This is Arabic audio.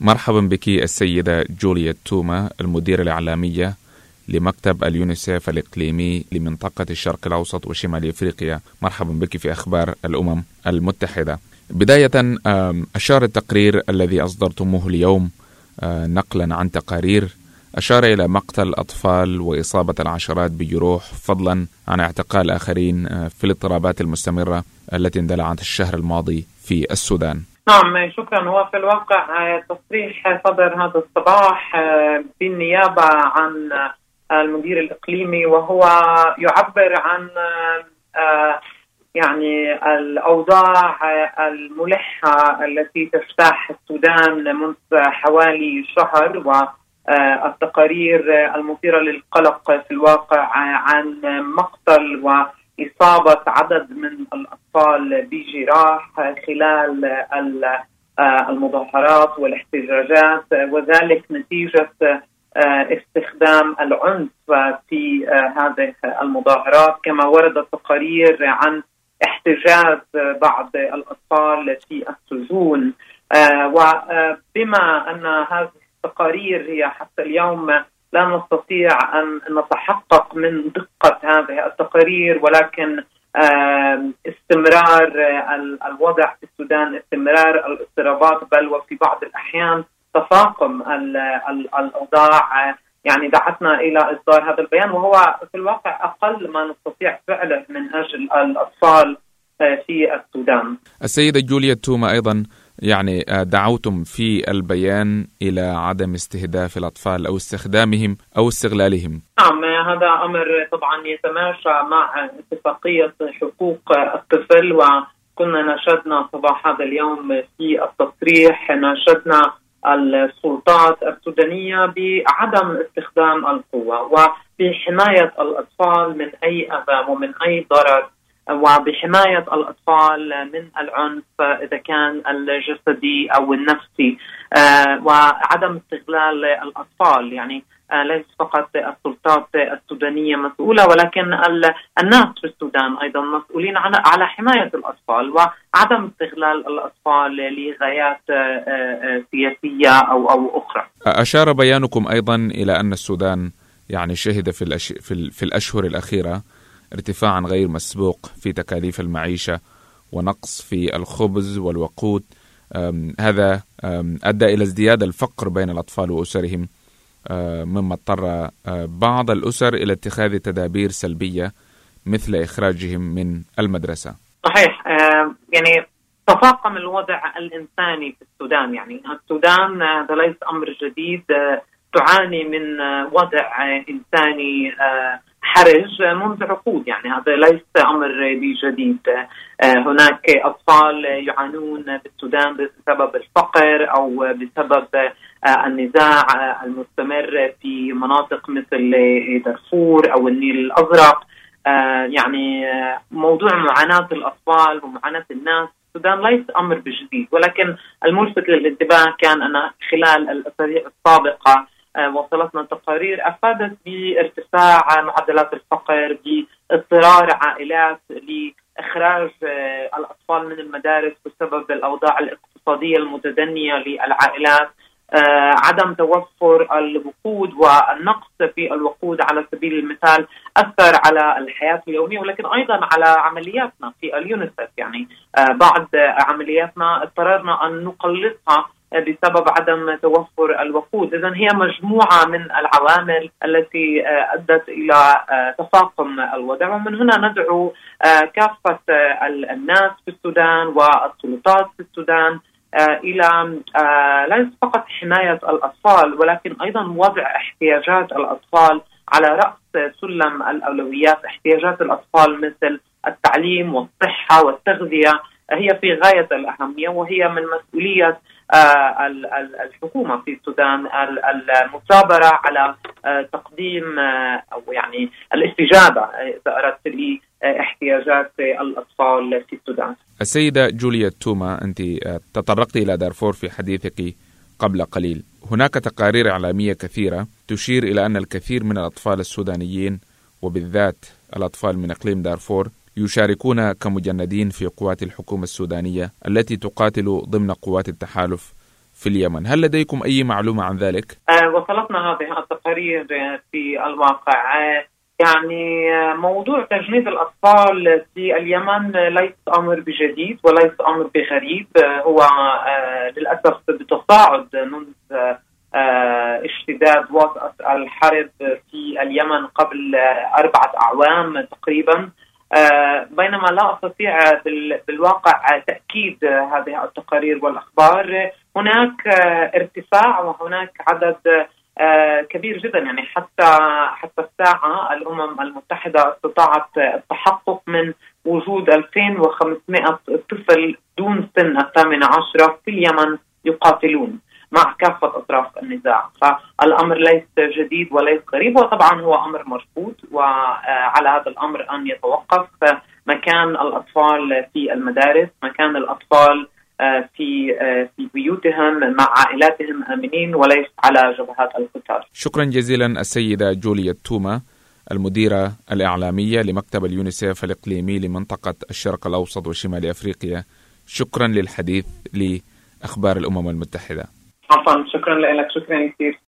مرحبا بك السيدة جوليا توما المديرة الإعلامية لمكتب اليونيسيف الإقليمي لمنطقة الشرق الأوسط وشمال إفريقيا. مرحبا بك في أخبار الأمم المتحدة. بداية أشار التقرير الذي أصدرتموه اليوم آه، نقلا عن تقارير أشار إلى مقتل أطفال وإصابة العشرات بجروح فضلا عن اعتقال آخرين آه، في الاضطرابات المستمرة التي اندلعت الشهر الماضي في السودان. نعم شكرا. هو في الواقع آه، تصريح صدر هذا الصباح بالنيابة عن المدير الإقليمي وهو يعبر عن يعني الأوضاع الملحة التي تجتاح السودان منذ حوالي شهر والتقارير المثيرة للقلق في الواقع عن مقتل واصابه عدد من الأطفال بجراح خلال المظاهرات والاحتجاجات وذلك نتيجة استخدام العنف في هذه المظاهرات. كما وردت تقارير عن احتجاز بعض الأطفال في السجون. آه، وبما أن هذه التقارير هي حتى اليوم لا نستطيع أن نتحقق من دقة هذه التقارير ولكن استمرار الوضع في السودان استمرار الاضطرابات بل وفي بعض الأحيان تفاقم الأوضاع يعني دعتنا إلى إصدار هذا البيان وهو في الواقع أقل ما نستطيع فعله من أجل الأطفال آه، في السودان. السيدة جوليا توما أيضا يعني آه، دعوتم في البيان إلى عدم استهداف الأطفال أو استخدامهم أو استغلالهم. نعم هذا أمر طبعا يتماشى مع اتفاقية حقوق الطفل وكنا ناشدنا صباح هذا اليوم في التصريح ناشدنا السلطات السودانية بعدم استخدام القوة وبحمايه الأطفال من أي أذى ومن أي ضرر وبحماية الأطفال من العنف إذا كان الجسدي أو النفسي. آه، وعدم استغلال الأطفال. يعني آه، ليس فقط السلطات السودانية مسؤولة ولكن الناس في السودان أيضا مسؤولين على حماية الأطفال. وعدم استغلال الأطفال لغايات آه، سياسية أو أو أخرى. أشار بيانكم أيضا إلى أن السودان يعني شهد في في الأشهر الأخيرة ارتفاعا غير مسبوق في تكاليف المعيشة ونقص في الخبز والوقود. هذا أدى إلى ازدياد الفقر بين الأطفال وأسرهم. مما اضطر بعض الأسر إلى اتخاذ تدابير سلبية مثل إخراجهم من المدرسة. صحيح. يعني تفاقم الوضع الإنساني في السودان. يعني السودان هذا ليس أمر جديد. تعاني من وضع إنساني حرج منذ عقود. يعني هذا ليس أمر بجديد هناك أطفال يعانون بالسودان بسبب الفقر أو بسبب النزاع المستمر في مناطق مثل دارفور أو النيل الأزرق. يعني موضوع معاناة الأطفال ومعاناة الناس السودان ليس أمر بجديد. ولكن الملفت للانتباه كان أن خلال الأسابيع السابقة آه، وصلتنا تقارير أفادت بارتفاع معدلات الفقر باضطرار عائلات لإخراج آه، الأطفال من المدارس بسبب الأوضاع الاقتصادية المتدنية للعائلات. عدم توفر الوقود والنقص في الوقود على سبيل المثال أثر على الحياة اليومية ولكن أيضا على عملياتنا في اليونيسف يعني بعض عملياتنا اضطررنا أن نقلصها بسبب عدم توفر الوقود. اذا هي مجموعة من العوامل التي آه، أدت إلى آه، تفاقم الوضع. ومن هنا ندعو آه، كافة الناس في السودان والسلطات في السودان إلى ليس فقط حماية الأطفال ولكن أيضا وضع احتياجات الأطفال على رأس سلم الأولويات احتياجات الأطفال مثل التعليم والصحة والتغذية. هي في غاية الأهمية وهي من مسؤولية آه، الحكومة في السودان المثابرة على آه، تقديم آه، أو يعني الاستجابة إذا أردت لاحتياجات الأطفال في السودان. السيدة جوليا توما أنت تطرقت إلى دارفور في حديثك قبل قليل. هناك تقارير إعلامية كثيرة تشير إلى أن الكثير من الأطفال السودانيين وبالذات الأطفال من إقليم دارفور يشاركون كمجندين في قوات الحكومة السودانية التي تقاتل ضمن قوات التحالف في اليمن. هل لديكم أي معلومة عن ذلك؟ وصلتنا هذه التقارير في الواقع. يعني موضوع تجنيد الأطفال في اليمن ليس أمر بجديد وليس أمر بغريب. هو للأسف بتصاعد منذ اشتداد وطأة الحرب في اليمن قبل أربعة أعوام تقريبا. بينما لا أستطيع بالواقع تأكيد هذه التقارير والأخبار. هناك ارتفاع وهناك عدد آه، كبير جدا يعني حتى حتى الساعة الأمم المتحدة استطاعت التحقق من وجود 2500 طفل دون سن الثامنة عشرة في اليمن يقاتلون. مع كافة أطراف النزاع فالأمر ليس جديد وليس غريب وطبعا هو أمر مرفوض وعلى هذا الأمر أن يتوقف مكان الأطفال في المدارس مكان الأطفال آه، في آه، في بيوتهم مع عائلاتهم آمنين وليس على جبهات القتال. شكرا جزيلا السيدة جوليا توما المديرة الإعلامية لمكتب اليونيسيف الإقليمي لمنطقة الشرق الأوسط وشمال أفريقيا. شكرا للحديث لأخبار الأمم المتحدة. عفوا شكرا لك شكرا كثير.